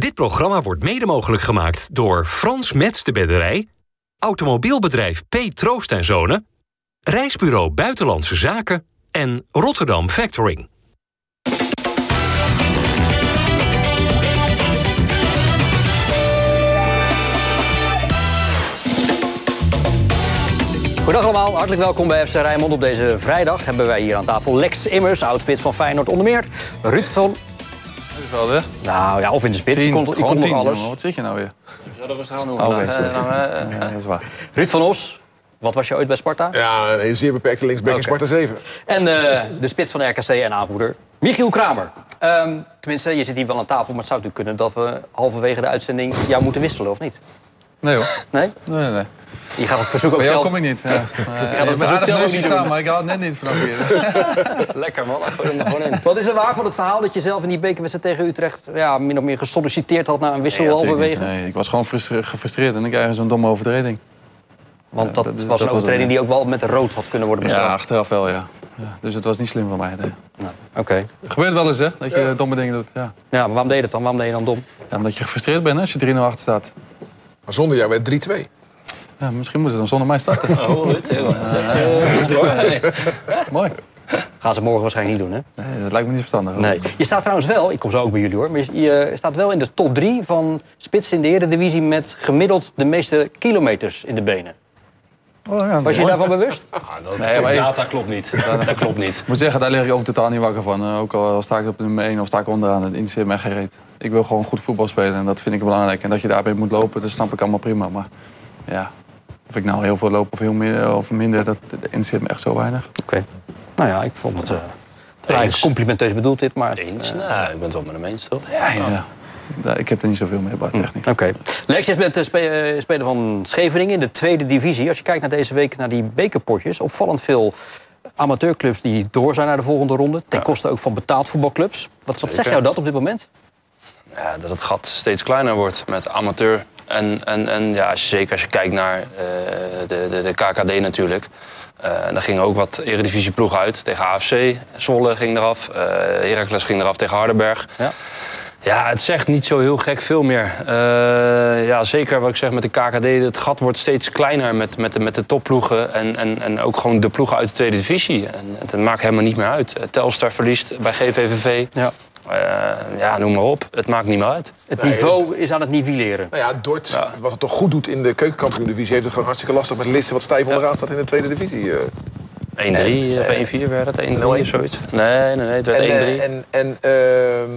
Dit programma wordt mede mogelijk gemaakt door Frans Mets de Bedderij, automobielbedrijf P. Troost en Reisbureau Buitenlandse Zaken en Rotterdam Factoring. Goedendag allemaal, hartelijk welkom bij FC Rijnmond. Op deze vrijdag hebben wij hier aan tafel Lex Immers, oudspits van Feyenoord onder meer. Ruud van... Wel hè? Nou ja, of in de spits, je je komt tien, nog alles. jongen. Wat zeg je nou weer? Ja, dat was aan doen Oh, Ja, dat is waar. Ruud van Os, wat was je ooit bij Sparta? Ja, een zeer beperkte linksback in. Sparta 7. En eh, de spits van de RKC en aanvoerder, Michiel Kramer. Ehm, tenminste, je zit hier wel aan tafel, maar het zou natuurlijk kunnen... dat we halverwege de uitzending jou moeten wisselen, of niet? Nee hoor. Nee? Nee, nee, nee. Je gaat het verzoek ook Bij jou zelf... kom ik niet. Ja. dat Ja, verzoek ik ben aardig zelf ook neus niet staan, maar ik haal het net niet vanaf hier. Lekker man, gooi hem er gewoon in. Wat is er waar van het verhaal dat je zelf in die bekerwedstrijd tegen Utrecht... Ja, min of meer gesolliciteerd had naar een wissel Nee, halverwege? Nee, ik was gewoon frustre- gefrustreerd en ik krijg zo'n domme overtreding. Want dat, dat was dat een was overtreding het, die ook wel met rood had kunnen worden Ja, bestraft. achteraf wel, ja. ja. Dus het was niet slim van mij. Nee. Nou, Oké. Het gebeurt wel eens, hè, dat je domme dingen doet. Ja. Ja, maar waarom deed je het dan? Waarom deed je dan dom? ja, omdat je gefrustreerd bent hè, als je 3-0 achter staat. Maar zonder jou werd 3-2. Ja, misschien moeten ze dan zonder mij starten. Oh, heel. Mooi. Gaan ze morgen waarschijnlijk niet doen, hè? Nee, dat lijkt me niet verstandig. hoor. Nee. Je staat trouwens wel, ik kom zo ook bij jullie hoor... maar je je staat wel in de top drie van spitsen in de Eredivisie... met gemiddeld de meeste kilometers in de benen. Oh, ja, Was je daarvan bewust? Ah, dat Nee, maar data klopt niet. Dat klopt niet. Ik moet zeggen, daar lig ik ook totaal niet wakker van. Eh, Ook al sta ik op nummer 1 of sta ik onderaan, het interesseert mij geen reet. Ik wil gewoon goed voetbal spelen en dat vind ik belangrijk. En dat je daarbij moet lopen, dat snap ik allemaal prima. Maar ja, of ik nou heel veel loop of heel meer, of minder, dat dat interesseert me echt zo weinig. Oké. Nou ja, ik vond het... eh eigenlijk complimenteus bedoeld dit, maar... het, Eens? eh, Nou, ik ben het wel met hem eens, toch? Ja, ja. Ik heb er niet zoveel mee, Bart, echt niet. Oké. Lex, je bent spe- speler van Scheveningen in de tweede divisie. Als je kijkt naar deze week naar die bekerpotjes... opvallend veel amateurclubs die door zijn naar de volgende ronde. Ten koste ook van betaald voetbalclubs. Wat, wat zegt jou dat op dit moment? Ja, dat het gat steeds kleiner wordt met amateur. En, en, en ja, als je, zeker als je kijkt naar eh, de, de, de KKD natuurlijk. Eh daar gingen ook wat eredivisieploegen uit tegen AFC. Zwolle ging eraf. eh Heracles ging eraf tegen Hardenberg. Ja. Ja, het zegt niet zo heel gek veel meer. Eh, ja, zeker wat ik zeg met de KKD. Het gat wordt steeds kleiner met, met, de, met de topploegen. En, en, en ook gewoon de ploegen uit de tweede divisie. En het maakt helemaal niet meer uit. Eh, Telstar verliest bij GVVV. Ja. Eh, ja, noem maar op. Het maakt niet meer uit. Het niveau is aan het nivelleren. Nou ja, Dort, wat het toch goed doet in de keukenkampioen-divisie... heeft het gewoon hartstikke lastig met Lisse, wat stijf onderaan staat in de tweede divisie. eh. 1-3 of 1-4 werd het? 1-3 of zoiets? Nee, nee, nee. Het werd 1-3. En, en, en ehm,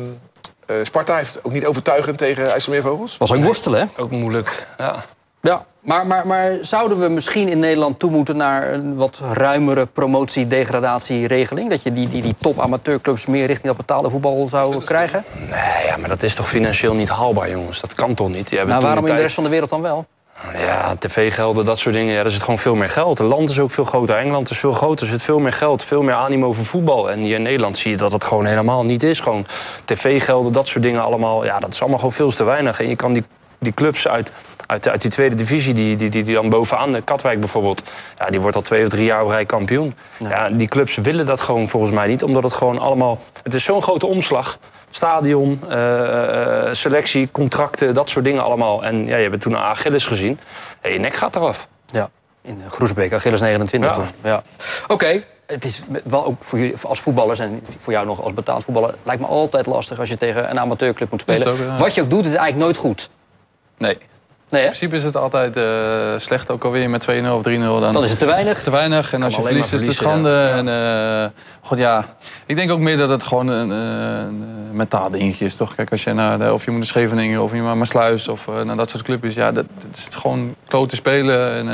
eh, Sparta heeft ook niet overtuigend tegen IJsselmeervogels. was ook worstelen, hè? Ook moeilijk. Ja. Ja. Maar, maar, maar zouden we misschien in Nederland toe moeten naar een wat ruimere promotie-degradatieregeling? Dat je die, die, die top amateurclubs meer richting dat betaalde voetbal zou krijgen? Nee, ja, maar dat is toch financieel niet haalbaar, jongens? Dat kan toch niet? Die hebben Nou, waarom in de rest van de wereld dan wel? Ja, tv-gelden, dat soort dingen. Ja, er zit gewoon veel meer geld. Het land is ook veel groter. Engeland is veel groter. Er zit veel meer geld, veel meer animo voor voetbal. En hier in Nederland zie je dat het gewoon helemaal niet is. Gewoon tv-gelden, dat soort dingen allemaal. Ja, dat is allemaal gewoon veel te weinig. En je kan die, die clubs uit, uit, uit die tweede divisie, die, die, die, die dan bovenaan, de Katwijk bijvoorbeeld... Ja, die wordt al twee of drie jaar rij kampioen. Ja. die clubs willen dat gewoon volgens mij niet. Omdat het gewoon allemaal... Het is zo'n grote omslag. Stadion, eh, eh, selectie, contracten, dat soort dingen allemaal. En ja, je hebt toen een Achilles gezien. Ja, je nek gaat eraf. Ja, in eh, Groesbeek, Achilles 29 Ja. toen. Ja. Oké, het is wel ook voor jullie als voetballers en voor jou nog als betaald voetballer... lijkt me altijd lastig als je tegen een amateurclub moet spelen. het ook, ja. Wat je ook doet, is eigenlijk nooit goed. Nee. Nee? In principe is het altijd eh, slecht, ook alweer met 2-0 of 3-0. Dan, Dan is het te weinig. te weinig. En als je verliest, is het schande. En, eh, God, ja. Ik denk ook meer dat het gewoon een, eh, een mentaal dingetje is, toch? Kijk, als je naar de, of je moet naar Scheveningen of je maar naar Sluis of naar dat soort clubjes. Ja, dat, dat is gewoon klote spelen. En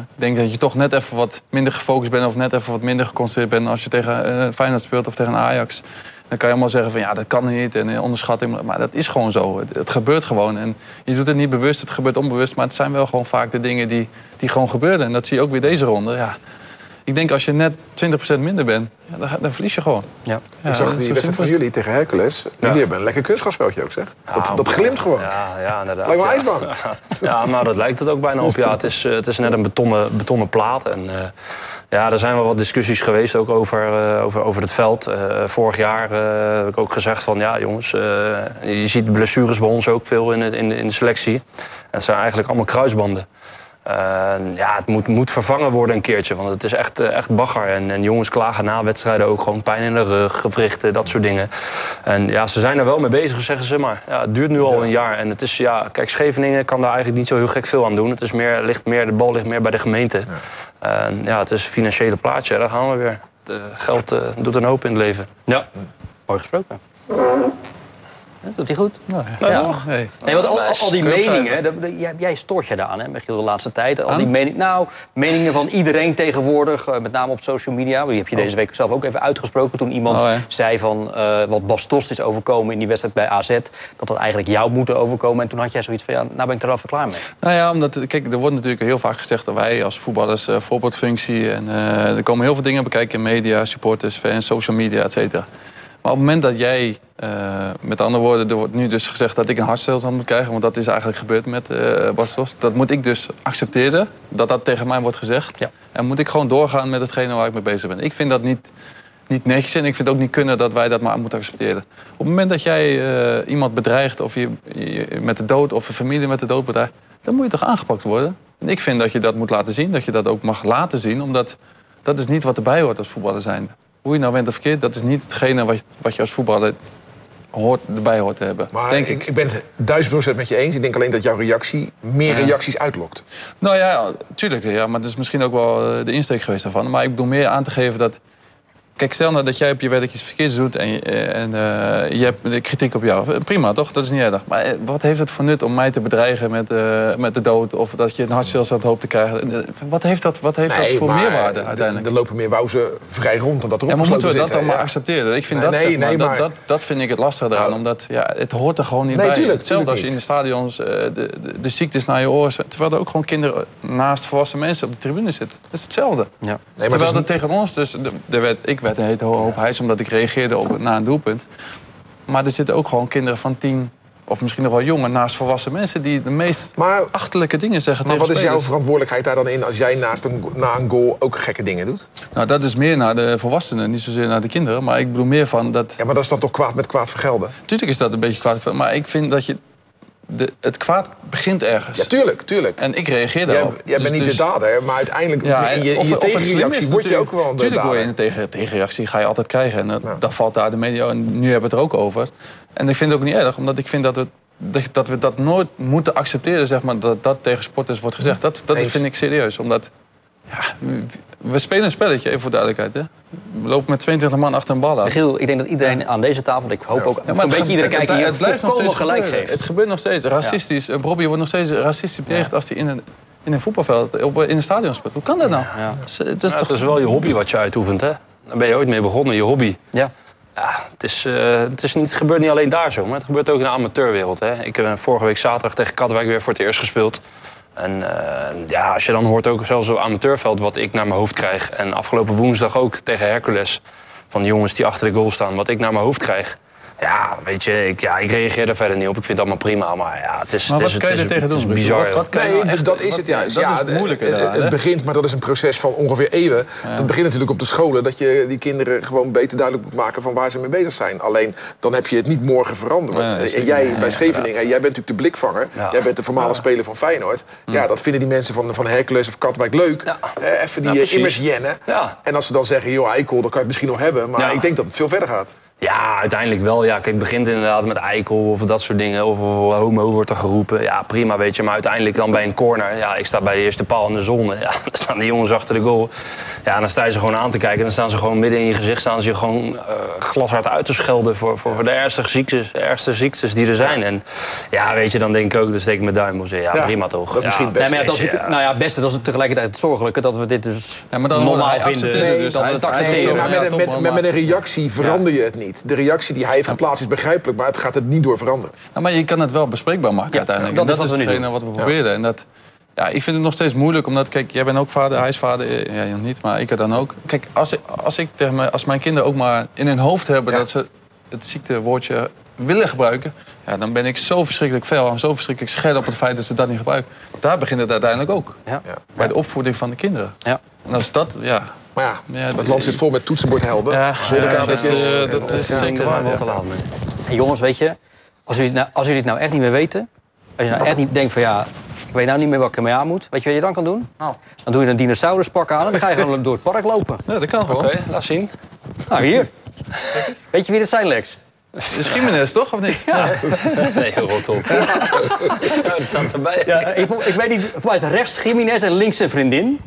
ik denk dat je toch net even wat minder gefocust bent of net even wat minder geconcentreerd bent als je tegen Feyenoord speelt of tegen Ajax. Dan kan je allemaal zeggen van ja, dat kan niet en eh, onderschatting. Maar dat is gewoon zo. Het, het gebeurt gewoon. En je doet het niet bewust, het gebeurt onbewust. Maar het zijn wel gewoon vaak de dingen die, die gewoon gebeuren. En dat zie je ook weer deze ronde. Ja. Ik denk als je net 20% minder bent, ja, dan, dan verlies je gewoon. Ja. Ja, ik zag die wedstrijd van jullie tegen Hercules. Jullie hebben een lekker kunstgrasveldje ook, zeg. Dat, dat glimt gewoon. Ja, ja inderdaad. Lijkt wel ja. ijsbaan. Ja, maar dat lijkt het ook bijna op. Ja, het, is, eh, het is net een betonnen, betonnen plaat. En, eh, Ja, er zijn wel wat discussies geweest ook over, eh, over, over het veld. Eh, vorig jaar eh, heb ik ook gezegd van ja jongens, je ziet blessures bij ons ook veel in de, in in de selectie. En het zijn eigenlijk allemaal kruisbanden. Ja, het moet, moet vervangen worden een keertje, want het is echt, eh, echt bagger. En, en jongens klagen na wedstrijden ook gewoon pijn in de rug, gewrichten, dat soort dingen. En ja, ze zijn er wel mee bezig, zeggen ze maar. Ja, het duurt nu al een jaar. En het is, ja, kijk, Scheveningen kan daar eigenlijk niet zo heel gek veel aan doen. Het is meer, ligt meer, de bal ligt meer bij de gemeente. En ja, het is een financiële plaatje, daar gaan we weer. Eh, geld eh, doet een hoop in het leven. Ja, mooi gesproken. Doet hij goed? Ja, Ja. toch? Hey. Nee, want al, al- die meningen, dat- jij, jij stoort je daaraan, hè, Michiel, de laatste tijd. Al die Aan? mening, nou, meningen van iedereen tegenwoordig, eh, met name op social media. Die heb je deze week zelf ook even uitgesproken toen iemand Oh, ja. zei van eh, wat Bas Dost is overkomen in die wedstrijd bij AZ, dat dat eigenlijk jou moet overkomen. En toen had jij zoiets van, ja, nou ben ik er al even klaar mee. Nou ja, omdat, kijk, er wordt natuurlijk heel vaak gezegd dat wij als voetballers eh, voorbeeldfunctie... en eh, er komen heel veel dingen bekijken in media, supporters, fans, social media, et cetera. Maar op het moment dat jij, eh, met andere woorden, er wordt nu dus gezegd dat ik een hartstilstand moet krijgen... want dat is eigenlijk gebeurd met eh Bas Dost. Dat moet ik dus accepteren, dat dat tegen mij wordt gezegd. Ja. En moet ik gewoon doorgaan met hetgene waar ik mee bezig ben. Ik vind dat niet, niet netjes en ik vind het ook niet kunnen dat wij dat maar moeten accepteren. Op het moment dat jij eh, iemand bedreigt of je, je met de dood of een familie met de dood bedreigt, dan moet je toch aangepakt worden. En ik vind dat je dat moet laten zien, dat je dat ook mag laten zien, omdat dat is niet wat erbij hoort als voetballer zijn. Hoe je nou bent of verkeerd, dat is niet hetgene wat, wat je als voetballer hoort, erbij hoort te hebben. Maar denk ik, ik. ik ben het duizend procent met je eens. Ik denk alleen dat jouw reactie meer reacties uitlokt. Nou ja, tuurlijk. Ja, maar dat is misschien ook wel eh, de insteek geweest daarvan. Maar ik bedoel meer aan te geven dat... Kijk, stel nou dat jij op je werk iets verkeerds doet en, je- eh, en eh, je hebt kritiek op jou. Eh, Prima, toch? Dat is niet erg. Maar wat heeft het voor nut om mij te bedreigen met, eh, met de dood... of dat je een hartstilstand hoopt te krijgen? Wat heeft dat, wat heeft dat voor maar meerwaarde er- uiteindelijk? Er lopen meer wauzen vrij rond dan dat er Ja, maar moeten we dat dan maar accepteren? Ik vind Nee, dat, nee, zeg maar, nee, dat, maar- dat, dat vind ik het lastige eraan. Nou, omdat ja, het hoort er gewoon niet Nee, bij. tuurlijk, Hetzelfde tuurlijk als je in de stadions eh, de, de, de ziektes naar je oren... terwijl er ook gewoon kinderen naast volwassen mensen op de tribune zitten. Dat is hetzelfde. Ja. Nee, maar Terwijl het is er tegen ons dus... de- werd, ik werd een hele hoop hijs omdat ik reageerde op, na een doelpunt. Maar er zitten ook gewoon kinderen van tien... of misschien nog wel jonger naast volwassen mensen... die de meest Maar- achterlijke dingen zeggen Maar wat is jouw verantwoordelijkheid daar dan in als jij naast een, na een goal ook gekke dingen doet? Nou, dat is meer naar de volwassenen, niet zozeer naar de kinderen. Maar ik bedoel meer van dat... Ja, maar dat is dan toch kwaad met kwaad vergelden? Tuurlijk is dat een beetje kwaad. Maar ik vind dat je... De, het kwaad begint ergens. Ja, tuurlijk, tuurlijk. En ik reageer Jij, daarop. jij bent Dus- niet dus- de dader, maar uiteindelijk Ja, in je, of- je tegenreactie word je ook wel Tuurlijk word je een tegen, tegenreactie, ga je altijd krijgen. En dat, dat valt daar de media. En nu hebben we het er ook over. En ik vind het ook niet erg, omdat ik vind dat we dat, dat we dat nooit moeten accepteren, zeg maar, dat dat tegen sporters wordt gezegd. Dat, dat Eens. vind ik serieus, omdat ja, we- spelen een spelletje, even voor duidelijkheid. Hè. We lopen met 22 man achter een bal aan. Michiel, ik denk dat iedereen aan deze tafel, ik hoop ook Ja, een beetje het- iedere het- hier blijft nog steeds gelijk gebeuren. geeft. Het gebeurt nog steeds. Racistisch. Ja. Robbie wordt nog steeds racistisch bejegend als hij in een, in een voetbalveld, op, in een stadion speelt. Hoe kan dat nou? Ja. Dat is, dat is Ja, toch... het is wel je hobby wat je uitoefent, hè? Daar ben je ooit mee begonnen, je hobby. Ja. Ja, het, is, eh, het, is niet, het gebeurt niet alleen daar zo, maar het gebeurt ook in de amateurwereld. Hè. Ik heb vorige week zaterdag tegen Katwijk weer voor het eerst gespeeld. En eh, ja, als je dan hoort ook zelfs op amateurveld wat ik naar mijn hoofd krijg. En afgelopen woensdag ook tegen Hercules. Van de jongens die achter de goal staan, wat ik naar mijn hoofd krijg. Ja, weet je, ik, ja, ik reageer daar verder niet op. Ik vind het allemaal prima, maar ja, het is, Maar het is, wat je het er tegen het doen? Ruud? bizar. Wat, wat kan je Nee, nou echt- dat is wat- het juist. Dat ja, is het moeilijke het, daaraan, het hè? begint, maar dat is een proces van ongeveer eeuwen. Dat begint natuurlijk op de scholen. Dat je die kinderen gewoon beter duidelijk moet maken van waar ze mee bezig zijn. Alleen dan heb je het niet morgen veranderd. En zeker jij bij Scheveningen, jij bent natuurlijk de blikvanger. Ja. Jij bent de voormalig speler van Feyenoord. Ja, dat vinden die mensen van, van Hercules of Katwijk leuk. Ja. Eh, even die Ja, eh, immers jennen. Ja. En als ze dan zeggen, joh, eikel, dan kan je het misschien nog hebben. Maar Ja. ik denk dat het veel verder gaat. Ja, uiteindelijk wel. Ja, kijk, het begint inderdaad met eikel of dat soort dingen. Of, of homo wordt er geroepen. Ja, prima, weet je. Maar uiteindelijk dan bij een corner. Ja, ik sta bij de eerste paal in de zon. Ja, dan staan die jongens achter de goal. Ja, dan sta je ze gewoon aan te kijken. Dan staan ze gewoon midden in je gezicht staan ze je gewoon eh, glashard uit te schelden... voor, voor, voor de ergste ziektes, ergste ziektes die er zijn. En ja, weet je, dan denk ik ook, dan steek ik mijn duim op. Zeg, ja, Ja, prima toch. dat misschien het beste. Nee, maar ja, dat is, nou ja, het beste, dat is tegelijkertijd het zorgelijke dat we dit dus Ja, maar dan normaal vinden. het dus. dat we het accepteren. Nee, maar met, met, met, maar- met een reactie verander je het niet. De reactie die hij heeft geplaatst is begrijpelijk, maar het gaat er niet door veranderen. Nou, maar je kan het wel bespreekbaar maken Ja, uiteindelijk. dat en is dat wat is we nu hetgene wat we proberen. En dat, ja, ik vind het nog steeds moeilijk, omdat, kijk, jij bent ook vader, hij is vader, eh, ja, nog niet, maar ik er dan ook. Kijk, als, ik, als, ik als mijn kinderen ook maar in hun hoofd hebben Ja. dat ze het ziektewoordje willen gebruiken, ja, dan ben ik zo verschrikkelijk fel en zo verschrikkelijk scherp op het feit dat ze dat niet gebruiken. Daar begint het uiteindelijk ook. Ja. Ja. Bij de opvoeding van de kinderen. Ja. En als dat, ja... Maar ja, Ja, het land zit vol met toetsenbordhelden. Ja, ja, en- dat, dat is ja. zeker waar ja. te laat mee. En jongens, weet je, als jullie, nou, als jullie het nou echt niet meer weten... als je nou echt niet denkt van ja, ik weet nou niet meer wat ik ermee aan moet... weet je wat je dan kan doen? Nou. Dan doe je een dinosauruspak aan en dan ga je gewoon door het park lopen. Ja, dat kan gewoon. Oké, laat zien. Nou, hier. Weet je wie dit zijn, Lex? Dat is Gimenez, toch? Of niet? Ja. Nee, rot op. Ja, dat staat erbij. Ja, ik, ik weet niet, voor mij is rechts Jiménez en links zijn vriendin.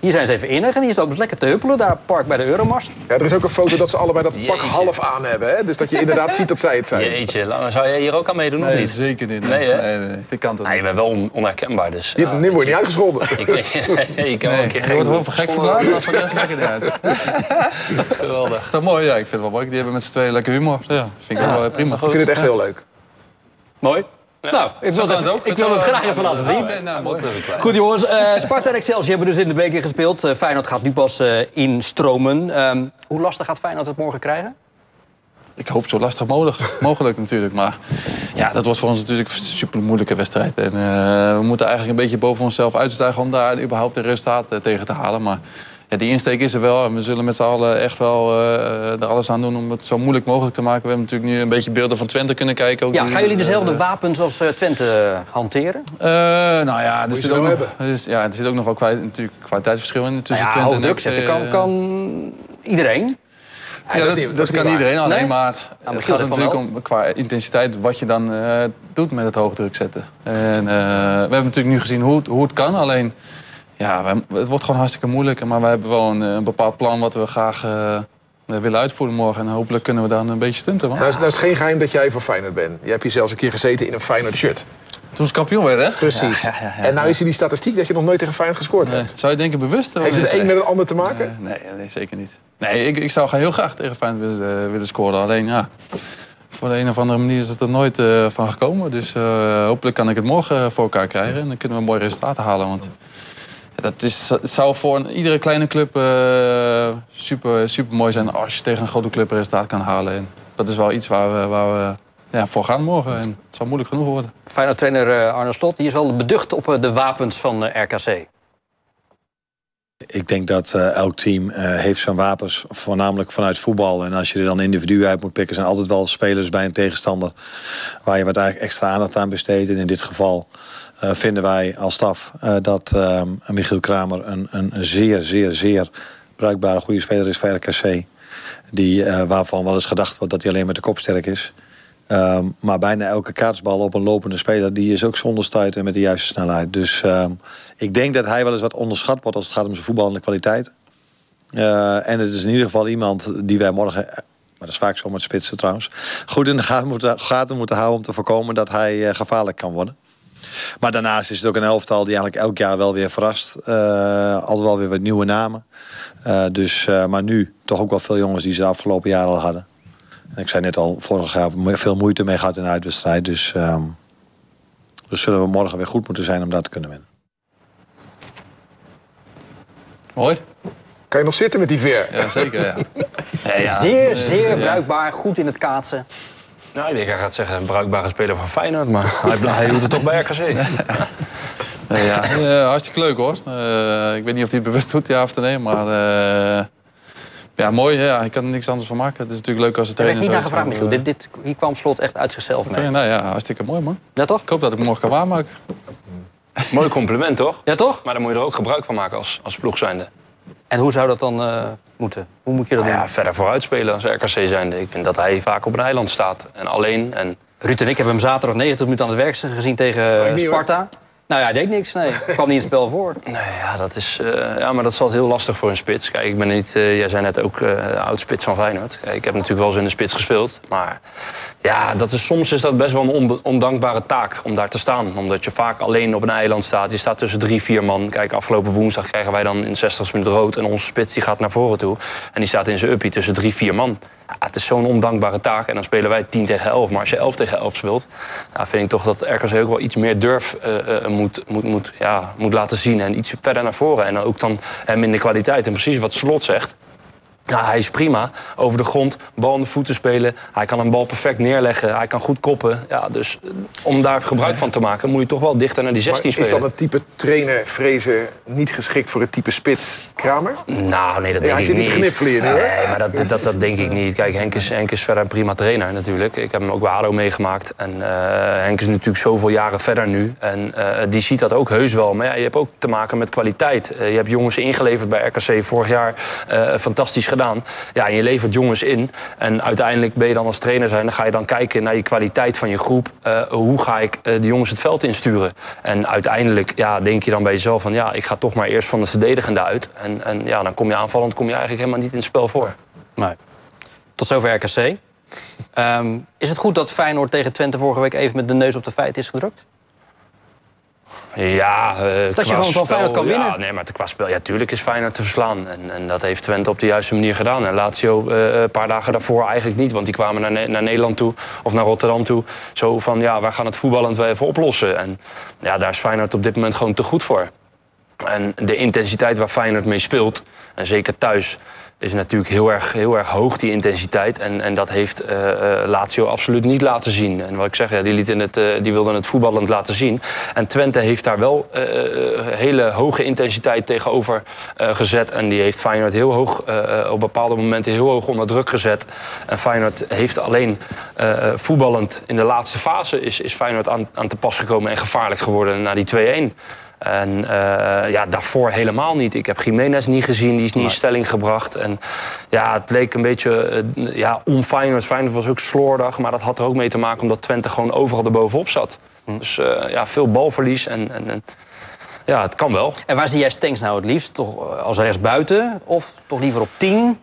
Hier zijn ze even innig en hier is ook lekker te huppelen. Daar park bij de Euromast. Ja, er is ook een foto dat ze allebei dat pak Jeetje. half aan hebben. Hè? Dus dat je inderdaad ziet dat zij het zijn. Jeetje, zou jij hier ook aan meedoen of Nee, niet? zeker niet. Nee, hè? nee, nee, dit kan Nee, je niet. bent wel on- onherkenbaar, dus... Je, ja, nu word je niet uitgescholden. Ik, ik kan wel een keer Je gek wordt wel voor gek verklaard, maar voor de rest maakt het niet uit. Geweldig. Is dat mooi? Ja, ik vind het wel mooi. Die hebben met z'n tweeën lekker humor. Ja, vind ik wel eh, prima. Ik vind het echt heel leuk. Mooi. Nou, ik wil, het, ook. ik wil het graag even laten zien. Nee, nou. Goed jongens, eh, Sparta en Excelsior hebben dus in de beker gespeeld. Eh, Feyenoord gaat nu pas eh, instromen. Ehm, hoe lastig gaat Feyenoord het morgen krijgen? Ik hoop zo lastig mogelijk, mogelijk natuurlijk. Maar ja, dat wordt voor ons natuurlijk een super moeilijke wedstrijd. En eh, we moeten eigenlijk een beetje boven onszelf uitstijgen om daar überhaupt een resultaat tegen te halen. Maar ja, die insteek is er wel. En we zullen met z'n allen echt wel eh, er alles aan doen om het zo moeilijk mogelijk te maken. We hebben natuurlijk nu een beetje beelden van Twente kunnen kijken. Ook Ja, die- gaan jullie dezelfde eh, wapens als eh, Twente eh, hanteren? eh, nou ja, er zit, ook nog, is- ja, er zit ook nog wel kwali- natuurlijk kwaliteitsverschil in tussen ja, Twente hoog druk zetten kan, eh, kan iedereen. Ja, dat, kan waar. iedereen, alleen Nee? maar Michiel het gaat er natuurlijk om qua intensiteit wat je dan eh, doet met het hoogdruk zetten. En, eh, we hebben natuurlijk nu gezien hoe, het- hoe het kan, alleen ja, het wordt gewoon hartstikke moeilijk. Maar we hebben wel een, eh, een bepaald plan wat we graag eh, willen uitvoeren morgen. En hopelijk kunnen we dan een beetje stunten. Man. Nou is, nou is geen geheim dat jij van Feyenoord bent. Je hebt hier zelfs een keer gezeten in een Feyenoord shirt. Toen ze kampioen werden, hè? Precies. En nou is er die statistiek dat je nog nooit tegen Feyenoord gescoord Nee. hebt. Zou je denken bewust? Heeft het een met het ander te maken? Eh, nee, nee, zeker niet. Nee, ik, ik zou heel graag tegen Feyenoord willen, eh, willen scoren. Alleen ja, voor de een of andere manier is het er nooit eh, van gekomen. Dus eh, hopelijk kan ik het morgen voor elkaar krijgen. En dan kunnen we mooie resultaten halen. Want dat is, het zou voor een- iedere kleine club eh, super, super mooi zijn als je tegen een grote club resultaat kan halen. En dat is wel iets waar we, waar we ja, voor gaan morgen. En het zal moeilijk genoeg worden. Feyenoord-trainer eh, Arne Slot die is wel beducht op eh, de wapens van RKC. Ik denk dat elk team eh, heeft zijn wapens, voornamelijk vanuit voetbal. En als je er dan individuen uit moet pikken, zijn altijd wel spelers bij een tegenstander waar je wat eigenlijk extra aandacht aan besteedt. En in dit geval eh, vinden wij als staf eh, dat eh, Michiel Kramer een, een, zeer, zeer, zeer bruikbare goede speler is voor RKC. Die, eh, waarvan wel eens gedacht wordt dat hij alleen met de kop sterk is. Ehm, maar bijna elke kaatsbal op een lopende speler... die is ook zonder stuit en met de juiste snelheid. Dus ehm, ik denk dat hij wel eens wat onderschat wordt... als het gaat om zijn voetballende kwaliteit. En het is in ieder geval iemand die wij morgen... maar dat is vaak zo met spitsen trouwens... goed in de gaten moeten, moeten houden om te voorkomen... dat hij gevaarlijk kan worden. Maar daarnaast is het ook een elftal die eigenlijk elk jaar wel weer verrast. Eh, altijd wel weer wat nieuwe namen. Eh, dus, eh, maar nu toch ook wel veel jongens die ze de afgelopen jaren al hadden. En ik zei net al, vorig jaar veel moeite mee gehad in de uitwedstrijd. Dus, ehm, dus zullen we morgen weer goed moeten zijn om dat te kunnen winnen. Mooi. Kan je nog zitten met die veer? Ja, zeker. Ja. Ja, ja. zeer, zeer bruikbaar, goed in het kaatsen. Nou, ik denk, hij gaat zeggen een bruikbare speler van Feyenoord, maar hij, hij doet het toch bij RKC. Ja. Eh, hartstikke leuk hoor. Eh, ik weet niet of hij het bewust doet, ja of nee. Maar eh, ja, mooi. Ja. Ik kan er niks anders van maken. Het is natuurlijk leuk als de Daar werd trainer niet naar gevraagd, Michiel. Dit, dit, hier kwam Slot echt uit zichzelf mee. nou ja, hartstikke mooi man. Ja, toch? Ik hoop dat ik het morgen kan waarmaken. Mooi compliment, toch? Ja, toch? Maar dan moet je er ook gebruik van maken als, als ploeg zijnde. En hoe zou dat dan eh, moeten? Hoe moet je dat Nou doen? ja, verder vooruit spelen als RKC zijnde. Ik vind dat hij vaak op een eiland staat. En alleen. En Ruud en ik hebben hem zaterdag 90 minuten aan het werk gezien tegen. Sparta. Nou ja, hij deed niks. Nee, kwam niet in het spel voor. Nee, ja, dat is, eh, ja, maar dat is altijd heel lastig voor een spits. Kijk, ik ben niet, eh, jij zei net ook eh oud spits van Feyenoord. Kijk, ik heb natuurlijk wel eens in de spits gespeeld. Maar ja, dat is, soms is dat best wel een ondankbare taak om daar te staan. Omdat je vaak alleen op een eiland staat. Je staat tussen drie, vier man. Kijk, afgelopen woensdag krijgen wij dan in 60 minuten rood. En onze spits die gaat naar voren toe. En die staat in zijn uppie tussen drie, vier man. Ja, het is zo'n ondankbare taak. En dan spelen wij 10 tegen 11. Maar als je 11 tegen 11 speelt, ja, vind ik toch dat RKC ook wel iets meer durf eh, moet, moet, moet, ja, moet laten zien. En iets verder naar voren. En dan ook dan hem in kwaliteit. En precies wat Slot zegt. Ja, hij is prima. Over de grond, bal in de voeten spelen. Hij kan een bal perfect neerleggen. Hij kan goed koppen. Ja, dus eh, om daar gebruik van te maken... moet je toch wel dichter naar die 16 Maar is spelen. dan het type trainer Vrezen niet geschikt voor het type spits Kramer? Nou, nee, dat denk hij ik zit niet niet. te kniffelen hier, nee, maar dat, dat, dat denk ik niet. Kijk, Henk is, Henk is verder een prima trainer natuurlijk. Ik heb hem ook bij ADO meegemaakt. En eh, Henk is natuurlijk zoveel jaren verder nu. En eh, die ziet dat ook heus wel. Maar ja, je hebt ook te maken met kwaliteit. Je hebt jongens ingeleverd bij RKC vorig jaar. fantastisch gedaan. Ja, en je levert jongens in. En uiteindelijk ben je dan als trainer zijn... dan ga je dan kijken naar je kwaliteit van je groep. Eh, hoe ga ik eh, de jongens het veld insturen? En uiteindelijk ja, denk je dan bij jezelf van... ja, ik ga toch maar eerst van de verdedigende uit. En, en ja, dan kom je aanvallend kom je eigenlijk helemaal niet in het spel voor. Tot zover RKC. Ehm, is het goed dat Feyenoord tegen Twente vorige week even met de neus op de feiten is gedrukt? Ja, eh, je qua gewoon van Feyenoord kan winnen. Ja, nee, maar qua spel, ja, tuurlijk is Feyenoord te verslaan. En, en dat heeft Twente op de juiste manier gedaan. En Lazio eh, een paar dagen daarvoor eigenlijk niet. Want die kwamen naar, naar Nederland toe, of naar Rotterdam toe. Zo van, ja, wij gaan het voetballend wel even oplossen. En ja, daar is Feyenoord op dit moment gewoon te goed voor. En de intensiteit waar Feyenoord mee speelt, en zeker thuis, is natuurlijk heel erg, heel erg hoog, die intensiteit. En, en dat heeft eh, Lazio absoluut niet laten zien. En wat ik zeg, ja, die, lieten het, eh, die wilden het voetballend laten zien. En Twente heeft daar wel hele hoge intensiteit tegenover gezet. En die heeft Feyenoord heel hoog, op bepaalde momenten heel hoog onder druk gezet. En Feyenoord heeft alleen voetballend in de laatste fase... is, is Feyenoord aan, aan te pas gekomen en gevaarlijk geworden na die 2-1. En eh, ja, daarvoor helemaal niet. Ik heb Jiménez niet gezien, die is niet in stelling gebracht. En ja, het leek een beetje eh, ja, on-Feyenoord. Feyenoord was ook slordig, maar dat had er ook mee te maken... omdat Twente gewoon overal erbovenop zat. Dus eh, ja, veel balverlies en, en, en ja, het kan wel. En waar zie jij Stenks nou het liefst? Toch als rechtsbuiten of toch liever op 10?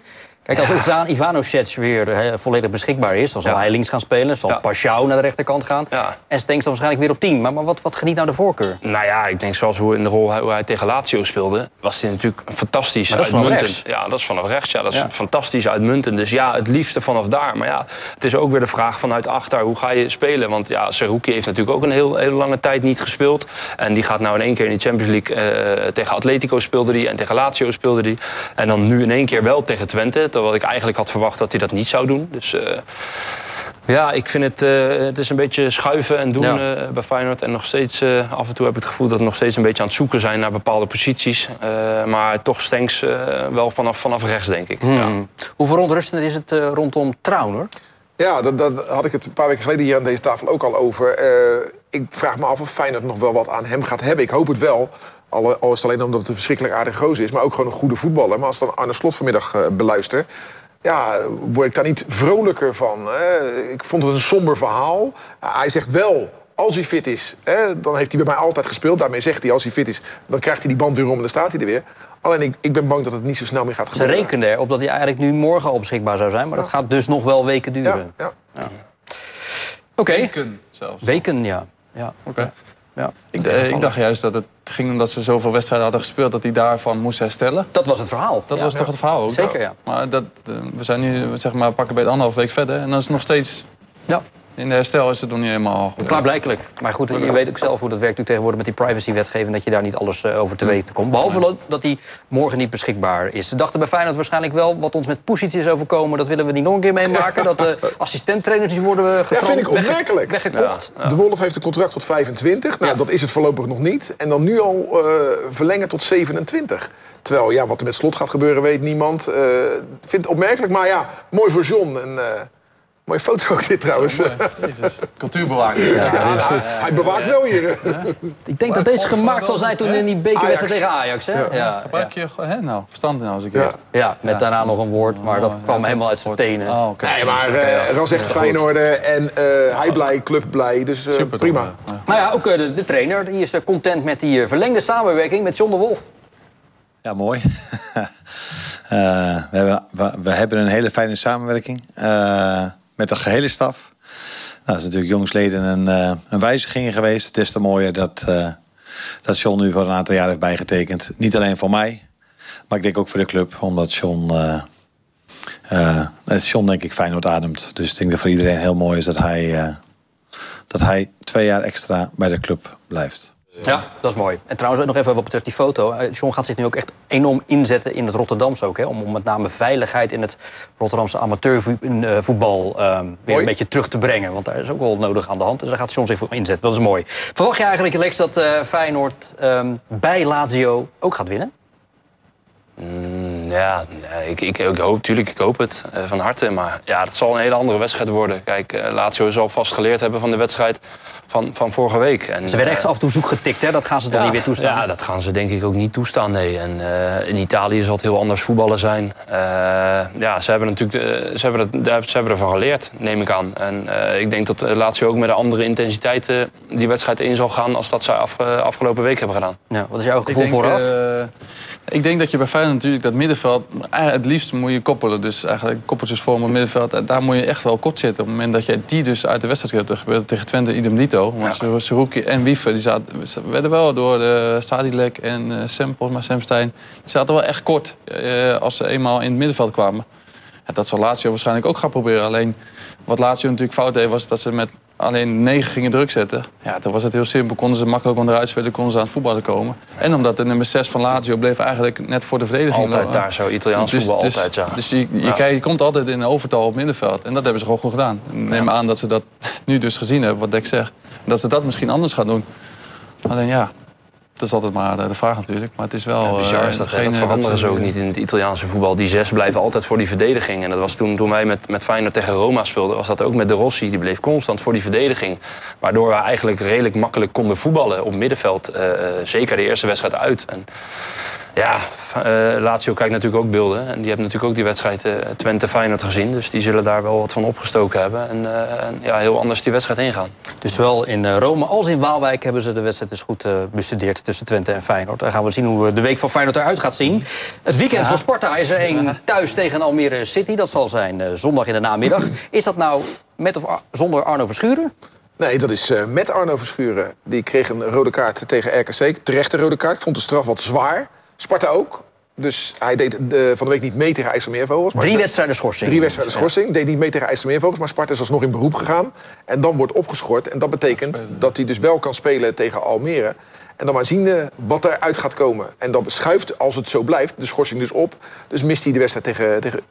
Kijk, als Ivan, Ivanovic weer hè, volledig beschikbaar is... dan zal Ja. hij links gaan spelen, zal Ja. Pashao naar de rechterkant gaan... Ja. en Stenks dan waarschijnlijk weer op 10. Maar, maar wat, wat geniet nou de voorkeur? Nou ja, ik denk zoals hoe in de rol hoe hij tegen Lazio speelde, was hij natuurlijk fantastisch Maar dat uitmuntend. Ja, dat is vanaf rechts. Ja, dat is Ja. fantastisch uitmuntend. Dus ja, het liefste vanaf daar. Maar ja, het is ook weer de vraag vanuit achter, hoe ga je spelen? Want ja, Seruki heeft natuurlijk ook een heel, hele lange tijd niet gespeeld. En die gaat nou in één keer in de Champions League eh, tegen Atletico speelde hij en tegen Lazio speelde hij. En dan nu in één keer wel tegen Twente, terwijl ik eigenlijk had verwacht dat hij dat niet zou doen. Dus eh, ja, ik vind het, eh, het is een beetje schuiven en doen Ja. eh, bij Feyenoord. En nog steeds, eh, af en toe heb ik het gevoel dat we nog steeds een beetje aan het zoeken zijn naar bepaalde posities. Eh, maar toch Stenks eh, wel vanaf, vanaf rechts, denk ik. Ja. Hmm. Hoe verontrustend is het eh, rondom Trauner? Ja, dat, dat had ik het een paar weken geleden hier aan deze tafel ook al over. Eh, ik vraag me af of Feyenoord nog wel wat aan hem gaat hebben. Ik hoop het wel. Al, al is het alleen omdat het een verschrikkelijk aardig gozer is. Maar ook gewoon een goede voetballer. Maar als ik dan Arne Slot vanmiddag eh, beluister... Ja, word ik daar niet vrolijker van. Hè? Ik vond het een somber verhaal. hij zegt wel, als hij fit is... Hè, dan heeft hij bij mij altijd gespeeld. Daarmee zegt hij, als hij fit is... dan krijgt hij die band weer om en dan staat hij er weer. Alleen ik, ik ben bang dat het niet zo snel meer gaat Ze gebeuren. rekenen erop dat hij eigenlijk nu morgen al beschikbaar zou zijn. Maar dat gaat dus nog wel weken duren. Ja, ja. Oké, Weken zelfs. weken, ja. Ja. Oké. ja. Ik, eh, ik dacht juist dat het ging omdat ze zoveel wedstrijden hadden gespeeld... dat hij daarvan moest herstellen. Dat was het verhaal. Dat Ja. was toch het verhaal ook? Zeker, ja. Maar dat, eh, we zijn nu zeg maar, pakken bij de anderhalf week verder. En dan is het nog steeds... Ja. In de herstel is het nog niet helemaal goed. Klaarblijkelijk. Maar goed, je weet ook zelf hoe dat werkt nu tegenwoordig met die privacywetgeving... dat je daar niet alles eh, over te weten komt. Behalve dat- dat die morgen niet beschikbaar is. Ze dachten bij Feyenoord waarschijnlijk wel... wat ons met Poesiets is overkomen, dat willen we niet nog een keer meemaken. dat de assistenttrainers die worden getrand, vind ik wegge- opmerkelijk. weggekocht. De Wolf heeft een contract tot 25. Nou, dat is het voorlopig nog niet. En dan nu al eh, verlengen tot 27. Terwijl, ja, wat er met slot gaat gebeuren, weet niemand. Eh, Ik vind het opmerkelijk, maar ja, mooi voor John. En, eh, mooie foto ook dit trouwens. Ja, Jezus, cultuurbewaking. hij, hij bewaakt wel hier. Ik denk dat deze gemaakt zal zijn toen in die bekerwedstrijd Ajax. tegen Ajax. Hè? Ja. Ja, Gebruik je hè, nou, verstand nou eens een keer. Ja. Ja, met daarna nog een woord, maar dat Oh, kwam ja, helemaal uit zijn tenen. Oh, oké. Nee, maar eh Ras echt Feyenoord en eh, hij blij, club blij. Dus eh, Super prima. Maar ja, ook eh, de, de trainer die is eh, content met die eh, verlengde samenwerking met John de Wolf. Ja, mooi. Eh, we, hebben, we, we hebben een hele fijne samenwerking eh, met de gehele staf. Nou, dat is natuurlijk jongsleden een, eh, een wijziging geweest. Het is te mooier dat, eh, dat John nu voor een aantal jaar heeft bijgetekend. Niet alleen voor mij, maar ik denk ook voor de club. Omdat John, eh eh, John denk ik Feyenoord ademt. Dus ik denk dat voor iedereen heel mooi is dat hij, dat hij twee jaar extra bij de club blijft. Ja, dat is mooi. En trouwens, nog even wat betreft die foto. Eh, John gaat zich nu ook echt enorm inzetten in het Rotterdamse ook. Hè, om, om met name veiligheid in het Rotterdamse amateurvoetbal eh, weer Mooi. een beetje terug te brengen. Want daar is ook wel nodig aan de hand. Dus daar gaat John zich voor inzetten. Dat is mooi. Verwacht je eigenlijk, Lex, dat eh, Feyenoord ehm, bij Lazio ook gaat winnen? Mm, Ja, ik, ik, ik hoop, tuurlijk, ik hoop het eh, van harte. Maar ja, het zal een hele andere wedstrijd worden. Kijk, eh, Lazio zal vast geleerd hebben van de wedstrijd van, van vorige week. En, Ze werden echt eh, af en toe zoek getikt, hè? Dat gaan ze toch niet weer toestaan? Ja, dat gaan ze denk ik ook niet toestaan, nee. En eh, in Italië zal het heel anders voetballen zijn. Eh, ja, ze hebben natuurlijk ze hebben, het, ze hebben ervan geleerd, neem ik aan. En eh, ik denk dat Lazio ook met een andere intensiteit die wedstrijd in zal gaan... als dat ze af, afgelopen week hebben gedaan. Ja, wat is jouw Ik gevoel denk, vooraf? Eh, ik denk dat je bij Feyenoord natuurlijk dat middenveld... eh, het liefst moet je koppelen. Dus eigenlijk koppeltjes vormen het middenveld. En daar moet je echt wel kort zitten. Op het moment dat je die dus uit de wedstrijd gaat... Dat gebeurde tegen Twente idem dito. Want ja. Seruki en Wiefer die zaten, werden wel door de Sadilek en uh, Sem, volgens mij Sam Stein... Die zaten wel echt kort eh, als ze eenmaal in het middenveld kwamen. Ja, dat zal Lazio waarschijnlijk ook gaan proberen. Alleen wat Lazio natuurlijk fout deed was dat ze met alleen negen gingen druk zetten. Ja, toen was het heel simpel. Konden ze makkelijk onderuit spelen, konden ze aan het voetballen komen. En omdat de nummer 6 van Lazio bleef eigenlijk net voor de verdediging. Altijd lopen. daar zo, Italiaans voetbal, dus, altijd, ja. Dus je, je, Ja. kijkt- je komt altijd in overtal op middenveld. En dat hebben ze gewoon goed gedaan. Neem aan dat ze dat nu dus gezien hebben, wat Dek zegt. Dat ze dat misschien anders gaan doen. Alleen ja, dat is altijd maar de vraag natuurlijk. Maar het is wel... Ja, bizar eh, is dat, hetgene dat veranderen ze- ook niet in het Italiaanse voetbal. Die zes blijven altijd voor die verdediging. En dat was toen, toen wij met, met Feyenoord tegen Roma speelden... was dat ook met de Rossi. Die bleef constant voor die verdediging. Waardoor we eigenlijk redelijk makkelijk konden voetballen op middenveld. eh, eh, zeker de eerste wedstrijd uit. En, ja, eh Lazio kijkt natuurlijk ook beelden. En die hebben natuurlijk ook die wedstrijd eh, Twente-Feyenoord gezien. Dus die zullen daar wel wat van opgestoken hebben. En, eh, en ja, heel anders die wedstrijd ingaan. Dus zowel in eh, Rome als in Waalwijk hebben ze de wedstrijd dus goed eh, bestudeerd tussen Twente en Feyenoord. Dan gaan we zien hoe de week van Feyenoord eruit gaat zien. Het weekend voor Sparta is er één thuis tegen Almere City. Dat zal zijn eh, zondag in de namiddag. Is dat nou met of ar- zonder Arno Verschuren? Nee, dat is eh, met Arno Verschuren. Die kreeg een rode kaart tegen RKC. Terechte rode kaart. Ik vond de straf wat zwaar. Sparta ook. Dus hij deed de, van de week niet mee tegen IJsselmeervogels. maar Drie wedstrijden schorsing. Drie wedstrijden schorsing. Deed niet mee tegen IJsselmeervogels. Maar Sparta is alsnog in beroep gegaan. En dan wordt opgeschort. En dat betekent dat hij dus wel kan spelen tegen Almere. En dan maar zien wat eruit gaat komen. En dan schuift, als het zo blijft, de schorsing dus op. Dus mist hij de wedstrijd tegen... tegen